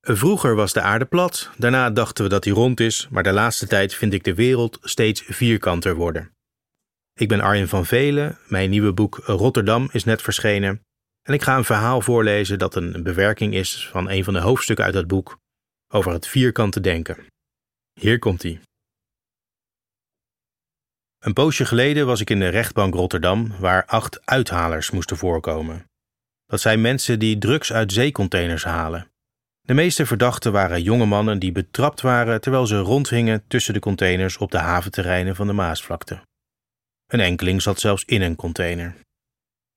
Vroeger was de aarde plat, daarna dachten we dat die rond is, maar de laatste tijd vind ik de wereld steeds vierkanter worden. Ik ben Arjen van Velen, mijn nieuwe boek Rotterdam is net verschenen en ik ga een verhaal voorlezen dat een bewerking is van een van de hoofdstukken uit dat boek over het vierkante denken. Hier komt hij. Een poosje geleden was ik in de rechtbank Rotterdam, waar acht uithalers moesten voorkomen. Dat zijn mensen die drugs uit zeecontainers halen. De meeste verdachten waren jonge mannen die betrapt waren terwijl ze rondhingen tussen de containers op de haventerreinen van de Maasvlakte. Een enkeling zat zelfs in een container.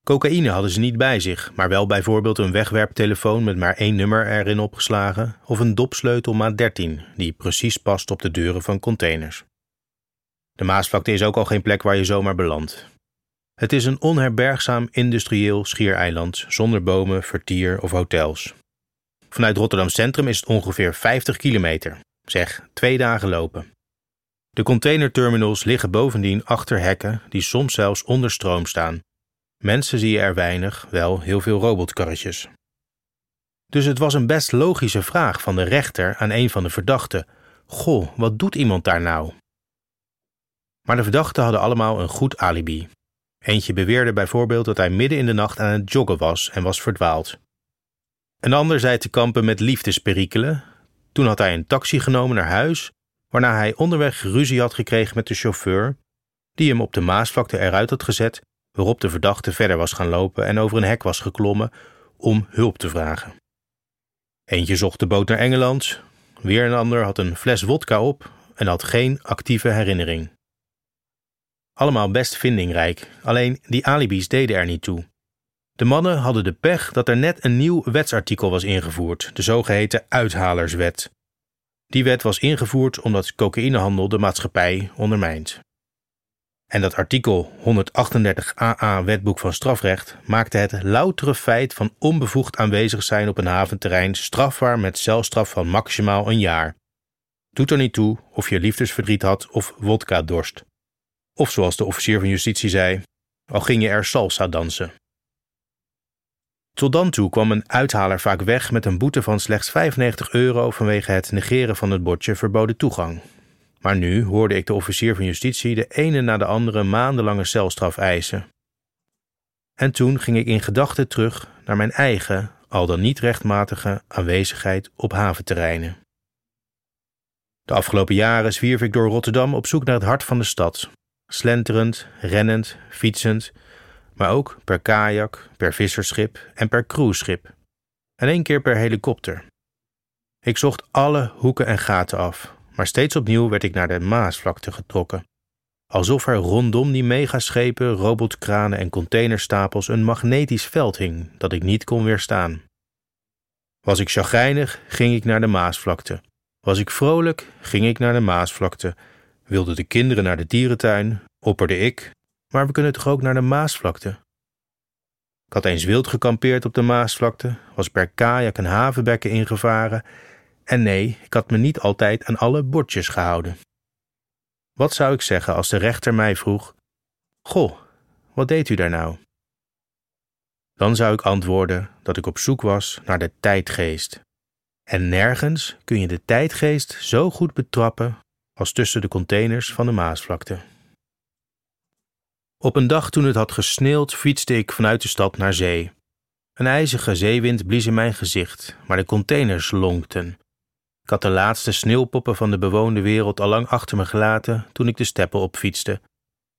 Cocaïne hadden ze niet bij zich, maar wel bijvoorbeeld een wegwerptelefoon met maar één nummer erin opgeslagen of een dopsleutel maat 13 die precies past op de deuren van containers. De Maasvlakte is ook al geen plek waar je zomaar belandt. Het is een onherbergzaam industrieel schiereiland zonder bomen, vertier of hotels. Vanuit Rotterdam Centrum is het ongeveer 50 kilometer, zeg twee dagen lopen. De containerterminals liggen bovendien achter hekken die soms zelfs onder stroom staan. Mensen zie je er weinig, wel heel veel robotkarretjes. Dus het was een best logische vraag van de rechter aan een van de verdachten: Goh, wat doet iemand daar nou? Maar de verdachten hadden allemaal een goed alibi. Eentje beweerde bijvoorbeeld dat hij midden in de nacht aan het joggen was en was verdwaald. Een ander zei te kampen met liefdesperikelen. Toen had hij een taxi genomen naar huis, waarna hij onderweg ruzie had gekregen met de chauffeur, die hem op de Maasvlakte eruit had gezet, waarop de verdachte verder was gaan lopen en over een hek was geklommen om hulp te vragen. Eentje zocht de boot naar Engeland, weer een ander had een fles wodka op en had geen actieve herinnering. Allemaal best vindingrijk, alleen die alibis deden er niet toe. De mannen hadden de pech dat er net een nieuw wetsartikel was ingevoerd, de zogeheten uithalerswet. Die wet was ingevoerd omdat cocaïnehandel de maatschappij ondermijnt. En dat artikel 138 AA Wetboek van Strafrecht maakte het loutere feit van onbevoegd aanwezig zijn op een haventerrein strafbaar met celstraf van maximaal een jaar. Doet er niet toe of je liefdesverdriet had of wodka dorst. Of zoals de officier van justitie zei, al ging je er salsa dansen. Tot dan toe kwam een uithaler vaak weg met een boete van slechts 95 euro vanwege het negeren van het bordje verboden toegang. Maar nu hoorde ik de officier van justitie de ene na de andere maandenlange celstraf eisen. En toen ging ik in gedachten terug naar mijn eigen, al dan niet rechtmatige aanwezigheid op haventerreinen. De afgelopen jaren zwierf ik door Rotterdam op zoek naar het hart van de stad, slenterend, rennend, fietsend, maar ook per kajak, per visserschip en per cruiseschip. En één keer per helikopter. Ik zocht alle hoeken en gaten af, maar steeds opnieuw werd ik naar de Maasvlakte getrokken. Alsof er rondom die megaschepen, robotkranen en containerstapels een magnetisch veld hing dat ik niet kon weerstaan. Was ik chagrijnig, ging ik naar de Maasvlakte. Was ik vrolijk, ging ik naar de Maasvlakte. Wilden de kinderen naar de dierentuin, opperde ik, maar we kunnen toch ook naar de Maasvlakte? Ik had eens wild gekampeerd op de Maasvlakte, was per kajak een havenbekken ingevaren en nee, ik had me niet altijd aan alle bordjes gehouden. Wat zou ik zeggen als de rechter mij vroeg: Goh, wat deed u daar nou? Dan zou ik antwoorden dat ik op zoek was naar de tijdgeest. En nergens kun je de tijdgeest zo goed betrappen als tussen de containers van de Maasvlakte. Op een dag toen het had gesneeuwd, fietste ik vanuit de stad naar zee. Een ijzige zeewind blies in mijn gezicht, maar de containers lonkten. Ik had de laatste sneeuwpoppen van de bewoonde wereld al lang achter me gelaten toen ik de steppen opfietste,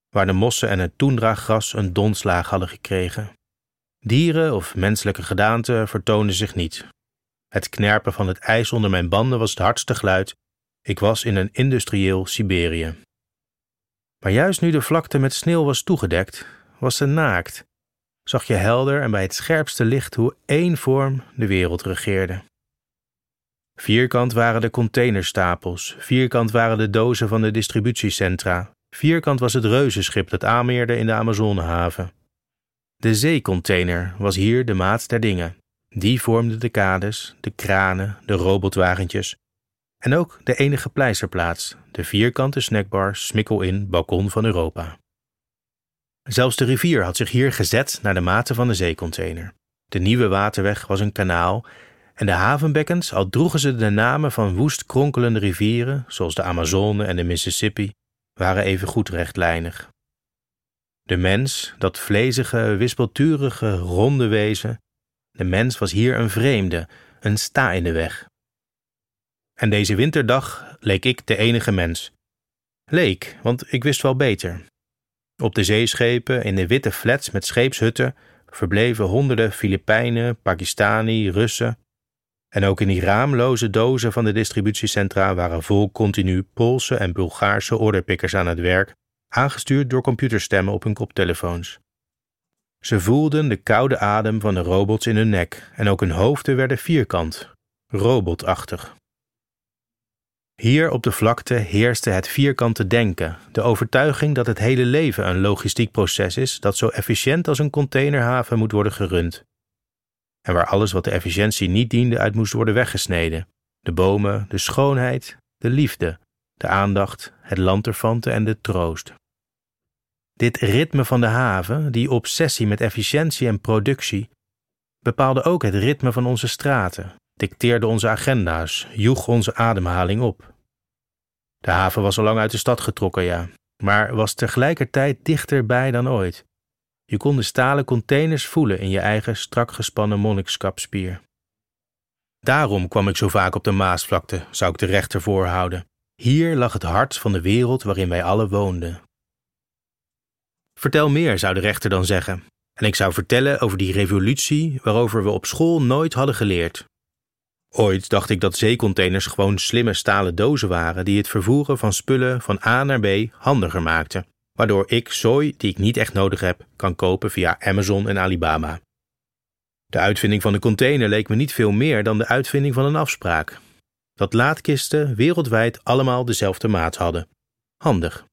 waar de mossen en het toendraaggras een donslaag hadden gekregen. Dieren of menselijke gedaanten vertoonden zich niet. Het knerpen van het ijs onder mijn banden was het hardste geluid. Ik was in een industrieel Siberië. Maar juist nu de vlakte met sneeuw was toegedekt, was ze naakt. Zag je helder en bij het scherpste licht hoe één vorm de wereld regeerde. Vierkant waren de containerstapels, vierkant waren de dozen van de distributiecentra, vierkant was het reuzenschip dat aanmeerde in de Amazonehaven. De zeecontainer was hier de maat der dingen. Die vormde de kades, de kranen, de robotwagentjes en ook de enige pleisterplaats, de vierkante snackbar Smikkel in Balkon van Europa. Zelfs de rivier had zich hier gezet naar de maten van de zeecontainer. De nieuwe waterweg was een kanaal En de havenbekkens, al droegen ze de namen van woest kronkelende rivieren, zoals de Amazone en de Mississippi, waren even goed rechtlijnig. De mens, dat vlezige, wispelturige, ronde wezen, de mens was hier een vreemde, een sta in de weg. En deze winterdag leek ik de enige mens. Leek, want ik wist wel beter. Op de zeeschepen, in de witte flats met scheepshutten, verbleven honderden Filipijnen, Pakistani, Russen. En ook in die raamloze dozen van de distributiecentra waren vol continu Poolse en Bulgaarse orderpikkers aan het werk, aangestuurd door computerstemmen op hun koptelefoons. Ze voelden de koude adem van de robots in hun nek en ook hun hoofden werden vierkant, robotachtig. Hier op de vlakte heerste het vierkante denken, de overtuiging dat het hele leven een logistiek proces is dat zo efficiënt als een containerhaven moet worden gerund. En waar alles wat de efficiëntie niet diende uit moest worden weggesneden: de bomen, de schoonheid, de liefde, de aandacht, het lanterfanten en de troost. Dit ritme van de haven, die obsessie met efficiëntie en productie, bepaalde ook het ritme van onze straten, dicteerde onze agenda's, joeg onze ademhaling op. De haven was al lang uit de stad getrokken, ja, maar was tegelijkertijd dichterbij dan ooit. Je kon de stalen containers voelen in je eigen strak gespannen monnikskapspier. Daarom kwam ik zo vaak op de Maasvlakte, zou ik de rechter voorhouden. Hier lag het hart van de wereld waarin wij alle woonden. Vertel meer, zou de rechter dan zeggen. En ik zou vertellen over die revolutie waarover we op school nooit hadden geleerd. Ooit dacht ik dat zeecontainers gewoon slimme stalen dozen waren die het vervoeren van spullen van A naar B handiger maakten, waardoor ik zooi die ik niet echt nodig heb kan kopen via Amazon en Alibaba. De uitvinding van de container leek me niet veel meer dan de uitvinding van een afspraak. Dat laadkisten wereldwijd allemaal dezelfde maat hadden. Handig.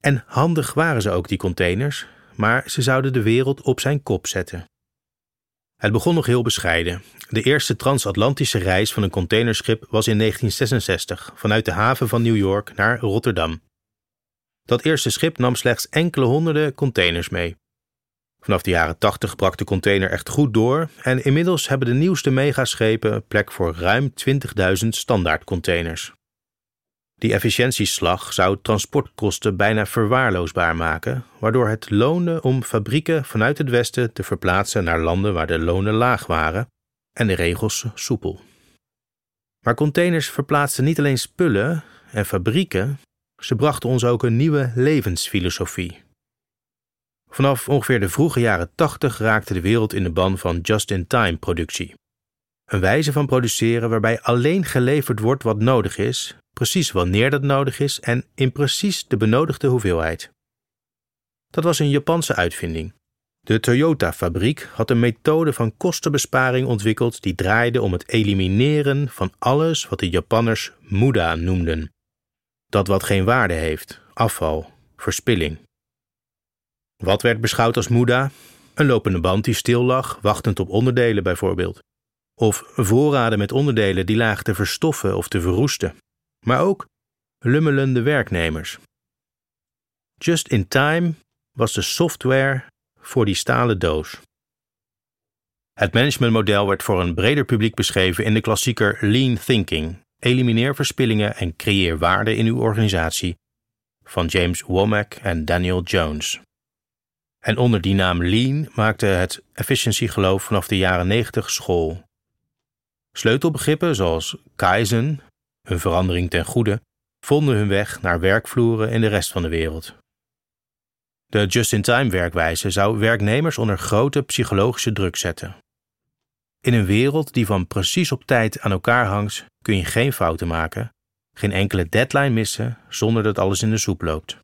En handig waren ze ook, die containers, maar ze zouden de wereld op zijn kop zetten. Het begon nog heel bescheiden. De eerste transatlantische reis van een containerschip was in 1966 vanuit de haven van New York naar Rotterdam. Dat eerste schip nam slechts enkele honderden containers mee. Vanaf de jaren 80 brak de container echt goed door en inmiddels hebben de nieuwste megaschepen plek voor ruim 20.000 standaardcontainers. Die efficiëntieslag zou transportkosten bijna verwaarloosbaar maken, waardoor het loonde om fabrieken vanuit het westen te verplaatsen naar landen waar de lonen laag waren en de regels soepel. Maar containers verplaatsten niet alleen spullen en fabrieken, ze brachten ons ook een nieuwe levensfilosofie. Vanaf ongeveer de vroege jaren 80 raakte de wereld in de ban van just-in-time productie. Een wijze van produceren waarbij alleen geleverd wordt wat nodig is, precies wanneer dat nodig is en in precies de benodigde hoeveelheid. Dat was een Japanse uitvinding. De Toyota-fabriek had een methode van kostenbesparing ontwikkeld die draaide om het elimineren van alles wat de Japanners muda noemden. Dat wat geen waarde heeft, afval, verspilling. Wat werd beschouwd als muda? Een lopende band die stil lag, wachtend op onderdelen bijvoorbeeld. Of voorraden met onderdelen die lagen te verstoffen of te verroesten maar ook lummelende werknemers. Just in Time was de software voor die stalen doos. Het managementmodel werd voor een breder publiek beschreven in de klassieker Lean Thinking: Elimineer verspillingen en creëer waarde in uw organisatie van James Womack en Daniel Jones. En onder die naam Lean maakte het efficiëntiegeloof vanaf de jaren 90 school. Sleutelbegrippen zoals Kaizen, een verandering ten goede, vonden hun weg naar werkvloeren in de rest van de wereld. De just-in-time werkwijze zou werknemers onder grote psychologische druk zetten. In een wereld die van precies op tijd aan elkaar hangt, kun je geen fouten maken, geen enkele deadline missen zonder dat alles in de soep loopt.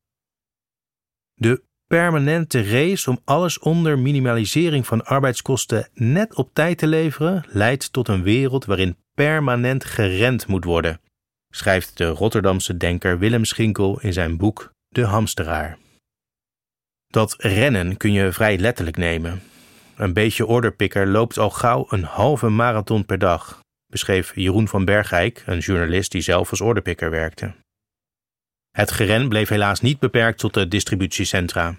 De permanente race om alles onder minimalisering van arbeidskosten net op tijd te leveren leidt tot een wereld waarin permanent gerend moet worden, schrijft de Rotterdamse denker Willem Schinkel in zijn boek De Hamsteraar. Dat rennen kun je vrij letterlijk nemen. Een beetje orderpikker loopt al gauw een halve marathon per dag, beschreef Jeroen van Bergijk, een journalist die zelf als orderpikker werkte. Het geren bleef helaas niet beperkt tot de distributiecentra.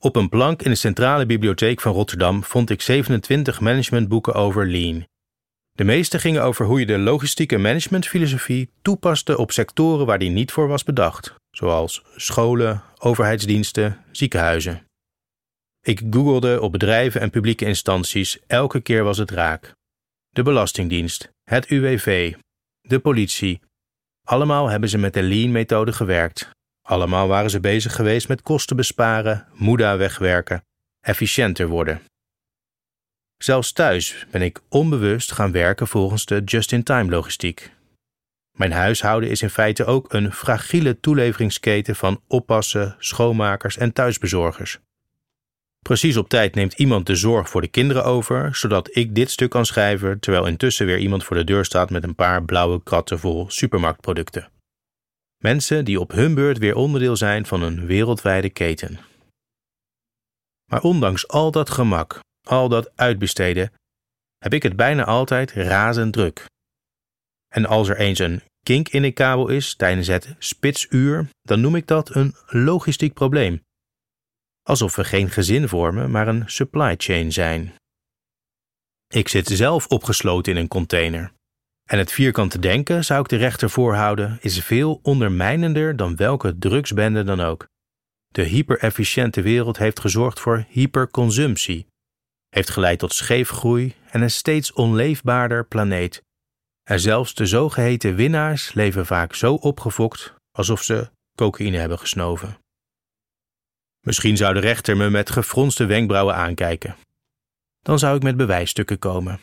Op een plank in de centrale bibliotheek van Rotterdam vond ik 27 managementboeken over Lean, De meeste gingen over hoe je de logistieke managementfilosofie toepaste op sectoren waar die niet voor was bedacht, zoals scholen, overheidsdiensten, ziekenhuizen. Ik googelde op bedrijven en publieke instanties, elke keer was het raak. De Belastingdienst, het UWV, de politie. Allemaal hebben ze met de Lean-methode gewerkt. Allemaal waren ze bezig geweest met kosten besparen, moeda wegwerken, efficiënter worden. Zelfs thuis ben ik onbewust gaan werken volgens de just-in-time logistiek. Mijn huishouden is in feite ook een fragiele toeleveringsketen van oppassen, schoonmakers en thuisbezorgers. Precies op tijd neemt iemand de zorg voor de kinderen over, zodat ik dit stuk kan schrijven, terwijl intussen weer iemand voor de deur staat met een paar blauwe kratten vol supermarktproducten. Mensen die op hun beurt weer onderdeel zijn van een wereldwijde keten. Maar ondanks al dat gemak, al dat uitbesteden, heb ik het bijna altijd razend druk. En als er eens een kink in de kabel is tijdens het spitsuur, dan noem ik dat een logistiek probleem. Alsof we geen gezin vormen, maar een supply chain zijn. Ik zit zelf opgesloten in een container. En het vierkante denken, zou ik de rechter voorhouden, is veel ondermijnender dan welke drugsbende dan ook. De hyperefficiënte wereld heeft gezorgd voor hyperconsumptie, heeft geleid tot scheefgroei en een steeds onleefbaarder planeet. En zelfs de zogeheten winnaars leven vaak zo opgefokt alsof ze cocaïne hebben gesnoven. Misschien zou de rechter me met gefronste wenkbrauwen aankijken. Dan zou ik met bewijsstukken komen.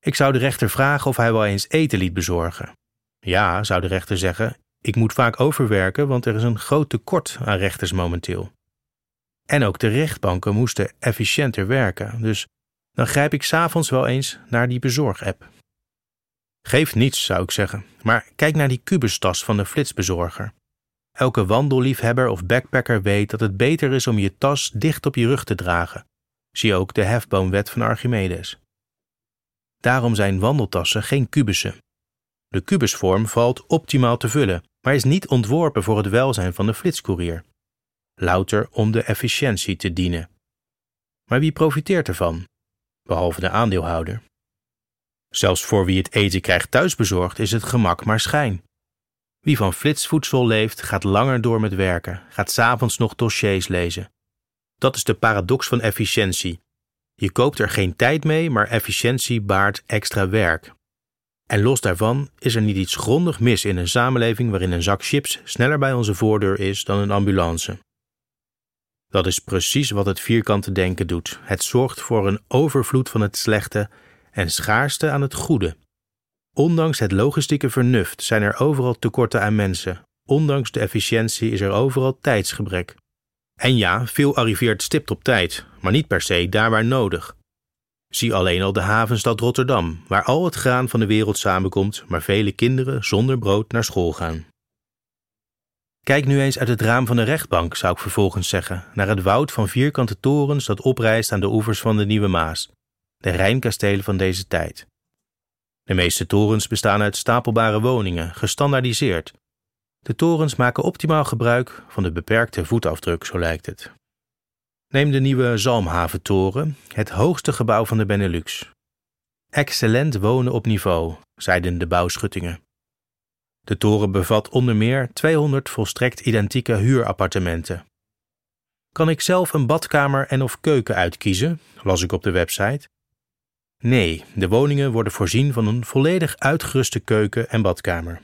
Ik zou de rechter vragen of hij wel eens eten liet bezorgen. Ja, zou de rechter zeggen, ik moet vaak overwerken, want er is een groot tekort aan rechters momenteel. En ook de rechtbanken moesten efficiënter werken, dus dan grijp ik s'avonds wel eens naar die bezorgapp. Geeft niets, zou ik zeggen, maar kijk naar die kubustas van de flitsbezorger. Elke wandelliefhebber of backpacker weet dat het beter is om je tas dicht op je rug te dragen. Zie ook de hefboomwet van Archimedes. Daarom zijn wandeltassen geen kubussen. De kubusvorm valt optimaal te vullen, maar is niet ontworpen voor het welzijn van de flitskoerier. Louter om de efficiëntie te dienen. Maar wie profiteert ervan? Behalve de aandeelhouder. Zelfs voor wie het eten krijgt thuisbezorgd is het gemak maar schijn. Wie van flitsvoedsel leeft, gaat langer door met werken, gaat s'avonds nog dossiers lezen. Dat is de paradox van efficiëntie. Je koopt er geen tijd mee, maar efficiëntie baart extra werk. En los daarvan is er niet iets grondig mis in een samenleving waarin een zak chips sneller bij onze voordeur is dan een ambulance. Dat is precies wat het vierkante denken doet. Het zorgt voor een overvloed van het slechte en schaarste aan het goede. Ondanks het logistieke vernuft zijn er overal tekorten aan mensen. Ondanks de efficiëntie is er overal tijdsgebrek. En ja, veel arriveert stipt op tijd, maar niet per se daar waar nodig. Zie alleen al de havenstad Rotterdam, waar al het graan van de wereld samenkomt, maar vele kinderen zonder brood naar school gaan. Kijk nu eens uit het raam van de rechtbank, zou ik vervolgens zeggen, naar het woud van vierkante torens dat oprijst aan de oevers van de Nieuwe Maas, de Rijnkastelen van deze tijd. De meeste torens bestaan uit stapelbare woningen, gestandaardiseerd. De torens maken optimaal gebruik van de beperkte voetafdruk, zo lijkt het. Neem de nieuwe Zalmhaventoren, het hoogste gebouw van de Benelux. Excellent wonen op niveau, zeiden de bouwschuttingen. De toren bevat onder meer 200 volstrekt identieke huurappartementen. Kan ik zelf een badkamer en of keuken uitkiezen, las ik op de website. Nee, de woningen worden voorzien van een volledig uitgeruste keuken en badkamer.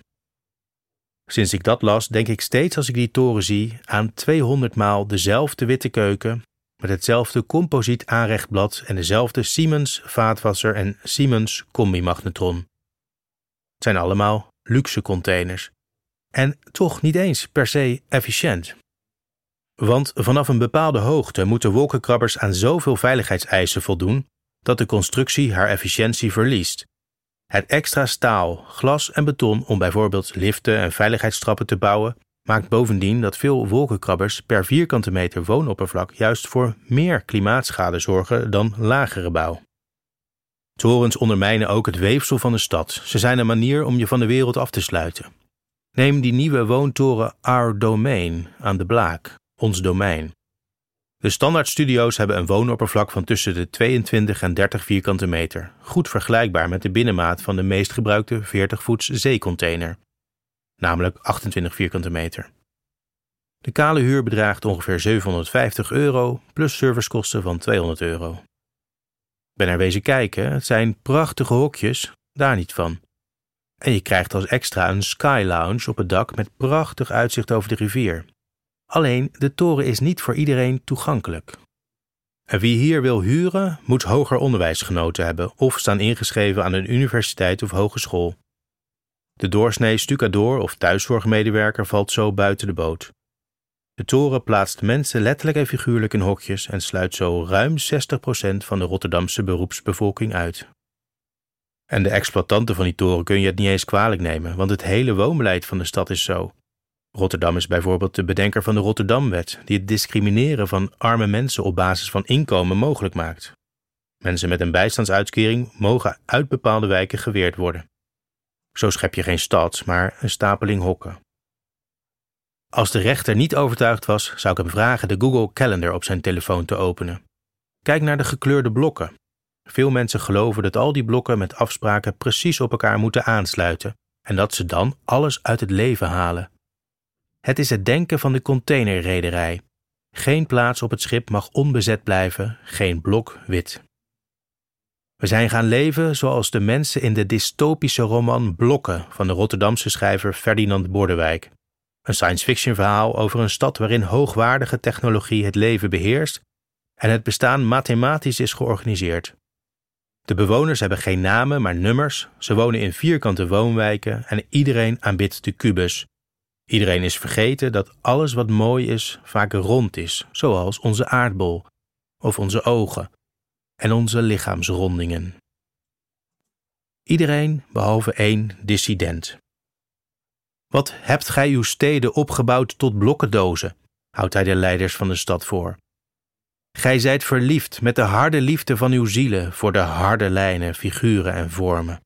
Sinds ik dat las, denk ik steeds als ik die toren zie aan 200 maal dezelfde witte keuken met hetzelfde composiet aanrechtblad en dezelfde Siemens vaatwasser en Siemens combi-magnetron. Het zijn allemaal luxe containers. En toch niet eens per se efficiënt. Want vanaf een bepaalde hoogte moeten wolkenkrabbers aan zoveel veiligheidseisen voldoen dat de constructie haar efficiëntie verliest. Het extra staal, glas en beton om bijvoorbeeld liften en veiligheidstrappen te bouwen, maakt bovendien dat veel wolkenkrabbers per vierkante meter woonoppervlak juist voor meer klimaatschade zorgen dan lagere bouw. Torens ondermijnen ook het weefsel van de stad. Ze zijn een manier om je van de wereld af te sluiten. Neem die nieuwe woontoren Our Domain aan de Blaak, ons domein. De standaardstudio's hebben een woonoppervlak van tussen de 22 en 30 vierkante meter, goed vergelijkbaar met de binnenmaat van de meest gebruikte 40-voets zeecontainer, namelijk 28 vierkante meter. De kale huur bedraagt ongeveer 750 euro plus servicekosten van 200 euro. Ben er wezen kijken, het zijn prachtige hokjes, daar niet van. En je krijgt als extra een sky lounge op het dak met prachtig uitzicht over de rivier. Alleen de toren is niet voor iedereen toegankelijk. En wie hier wil huren, moet hoger onderwijs genoten hebben of staan ingeschreven aan een universiteit of hogeschool. De doorsnee stucadoor of thuiszorgmedewerker valt zo buiten de boot. De toren plaatst mensen letterlijk en figuurlijk in hokjes en sluit zo ruim 60% van de Rotterdamse beroepsbevolking uit. En de exploitanten van die toren kun je het niet eens kwalijk nemen, want het hele woonbeleid van de stad is zo. Rotterdam is bijvoorbeeld de bedenker van de Rotterdamwet, die het discrimineren van arme mensen op basis van inkomen mogelijk maakt. Mensen met een bijstandsuitkering mogen uit bepaalde wijken geweerd worden. Zo schep je geen stad, maar een stapeling hokken. Als de rechter niet overtuigd was, zou ik hem vragen de Google Calendar op zijn telefoon te openen. Kijk naar de gekleurde blokken. Veel mensen geloven dat al die blokken met afspraken precies op elkaar moeten aansluiten en dat ze dan alles uit het leven halen. Het is het denken van de containerrederij. Geen plaats op het schip mag onbezet blijven, geen blok wit. We zijn gaan leven zoals de mensen in de dystopische roman Blokken van de Rotterdamse schrijver Ferdinand Bordewijk. Een science fiction verhaal over een stad waarin hoogwaardige technologie het leven beheerst en het bestaan mathematisch is georganiseerd. De bewoners hebben geen namen, maar nummers. Ze wonen in vierkante woonwijken en iedereen aanbidt de kubus. Iedereen is vergeten dat alles wat mooi is vaak rond is, zoals onze aardbol, of onze ogen en onze lichaamsrondingen. Iedereen behalve één dissident. Wat hebt gij uw steden opgebouwd tot blokkendozen? houdt hij de leiders van de stad voor. Gij zijt verliefd met de harde liefde van uw zielen voor de harde lijnen, figuren en vormen.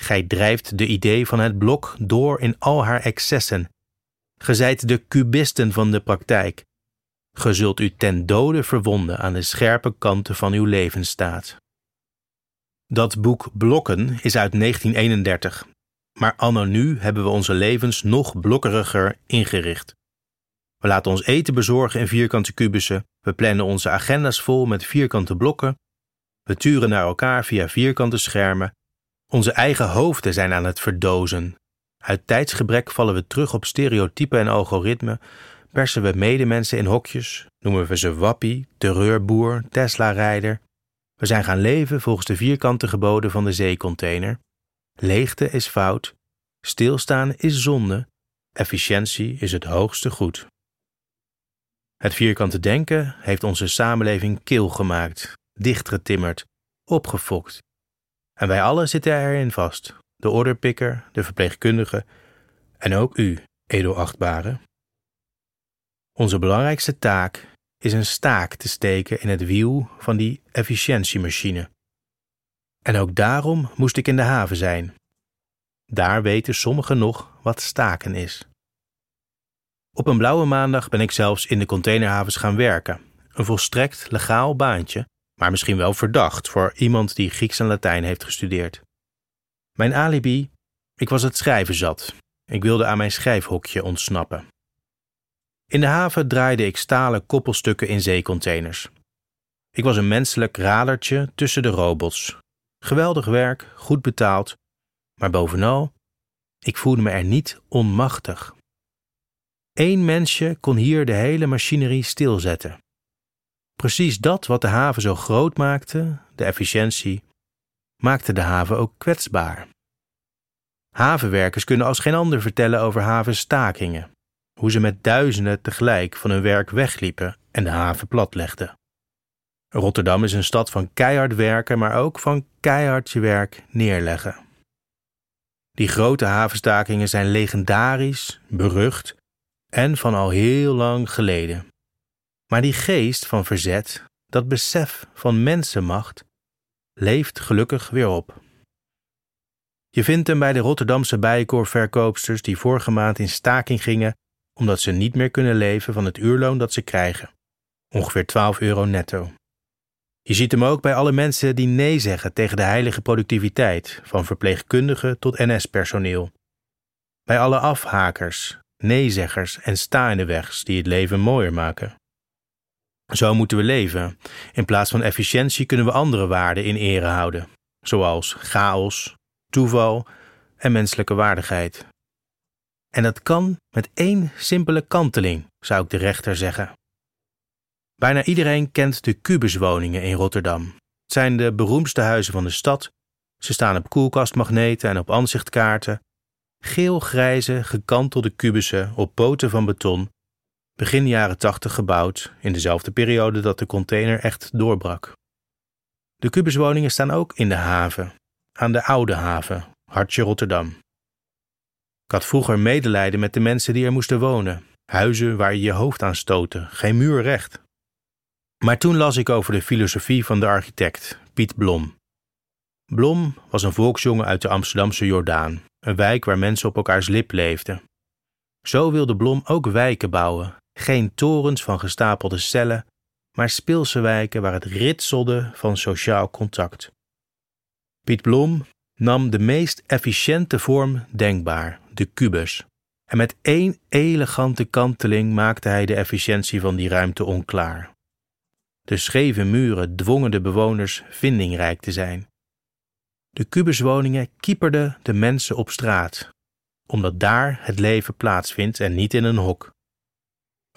Gij drijft de idee van het blok door in al haar excessen. Ge zijt de cubisten van de praktijk. Ge zult u ten dode verwonden aan de scherpe kanten van uw levensstaat. Dat boek Blokken is uit 1931 maar anno nu hebben we onze levens nog blokkeriger ingericht. We laten ons eten bezorgen in vierkante kubussen, we plannen onze agenda's vol met vierkante blokken, we turen naar elkaar via vierkante schermen, onze eigen hoofden zijn aan het verdozen. Uit tijdsgebrek vallen we terug op stereotypen en algoritmen, persen we medemensen in hokjes, noemen we ze wappie, terreurboer, Tesla-rijder. We zijn gaan leven volgens de vierkante geboden van de zeecontainer. Leegte is fout, stilstaan is zonde, efficiëntie is het hoogste goed. Het vierkante denken heeft onze samenleving kil gemaakt, dichtgetimmerd, opgefokt. En wij allen zitten erin vast: de orderpikker, de verpleegkundige en ook u, edelachtbare. Onze belangrijkste taak is een staak te steken in het wiel van die efficiëntiemachine. En ook daarom moest ik in de haven zijn. Daar weten sommigen nog wat staken is. Op een blauwe maandag ben ik zelfs in de containerhavens gaan werken. Een volstrekt legaal baantje, maar misschien wel verdacht voor iemand die Grieks en Latijn heeft gestudeerd. Mijn alibi? Ik was het schrijven zat. Ik wilde aan mijn schrijfhokje ontsnappen. In de haven draaide ik stalen koppelstukken in zeecontainers. Ik was een menselijk radertje tussen de robots, Geweldig werk, goed betaald, maar bovenal, ik voelde me er niet onmachtig. Eén mensje kon hier de hele machinerie stilzetten. Precies dat wat de haven zo groot maakte, de efficiëntie, maakte de haven ook kwetsbaar. Havenwerkers kunnen als geen ander vertellen over havenstakingen, hoe ze met duizenden tegelijk van hun werk wegliepen en de haven platlegden. Rotterdam is een stad van keihard werken, maar ook van keihard je werk neerleggen. Die grote havenstakingen zijn legendarisch, berucht en van al heel lang geleden. Maar die geest van verzet, dat besef van mensenmacht, leeft gelukkig weer op. Je vindt hem bij de Rotterdamse bijenkorfverkoopsters die vorige maand in staking gingen omdat ze niet meer kunnen leven van het uurloon dat ze krijgen. ongeveer 12 euro netto. Je ziet hem ook bij alle mensen die nee zeggen tegen de heilige productiviteit, van verpleegkundigen tot NS-personeel. Bij alle afhakers, neezeggers en sta in de wegs die het leven mooier maken. Zo moeten we leven. In plaats van efficiëntie kunnen we andere waarden in ere houden, zoals chaos, toeval en menselijke waardigheid. En dat kan met één simpele kanteling, zou ik de rechter zeggen. Bijna iedereen kent de kubuswoningen in Rotterdam. Het zijn de beroemdste huizen van de stad. Ze staan op koelkastmagneten en op aanzichtkaarten. Geel-grijze, gekantelde kubussen op poten van beton. Begin jaren tachtig gebouwd, in dezelfde periode dat de container echt doorbrak. De kubuswoningen staan ook in de haven, aan de Oude Haven, hartje Rotterdam. Ik had vroeger medelijden met de mensen die er moesten wonen. Huizen waar je je hoofd aan stootte, geen muur recht. Maar toen las ik over de filosofie van de architect, Piet Blom. Blom was een volksjongen uit de Amsterdamse Jordaan, een wijk waar mensen op elkaars lip leefden. Zo wilde Blom ook wijken bouwen, geen torens van gestapelde cellen, maar speelse wijken waar het ritselde van sociaal contact. Piet Blom nam de meest efficiënte vorm denkbaar, de kubus. En met één elegante kanteling maakte hij de efficiëntie van die ruimte onklaar. De scheve muren dwongen de bewoners vindingrijk te zijn. De kubuswoningen kieperden de mensen op straat, omdat daar het leven plaatsvindt en niet in een hok.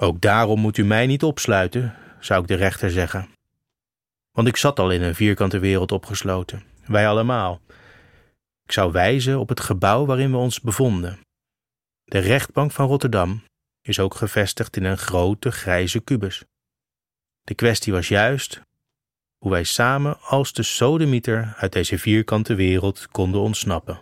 Ook daarom moet u mij niet opsluiten, zou ik de rechter zeggen. Want ik zat al in een vierkante wereld opgesloten, wij allemaal. Ik zou wijzen op het gebouw waarin we ons bevonden. De rechtbank van Rotterdam is ook gevestigd in een grote grijze kubus. De kwestie was juist hoe wij samen als de sodemieter uit deze vierkante wereld konden ontsnappen.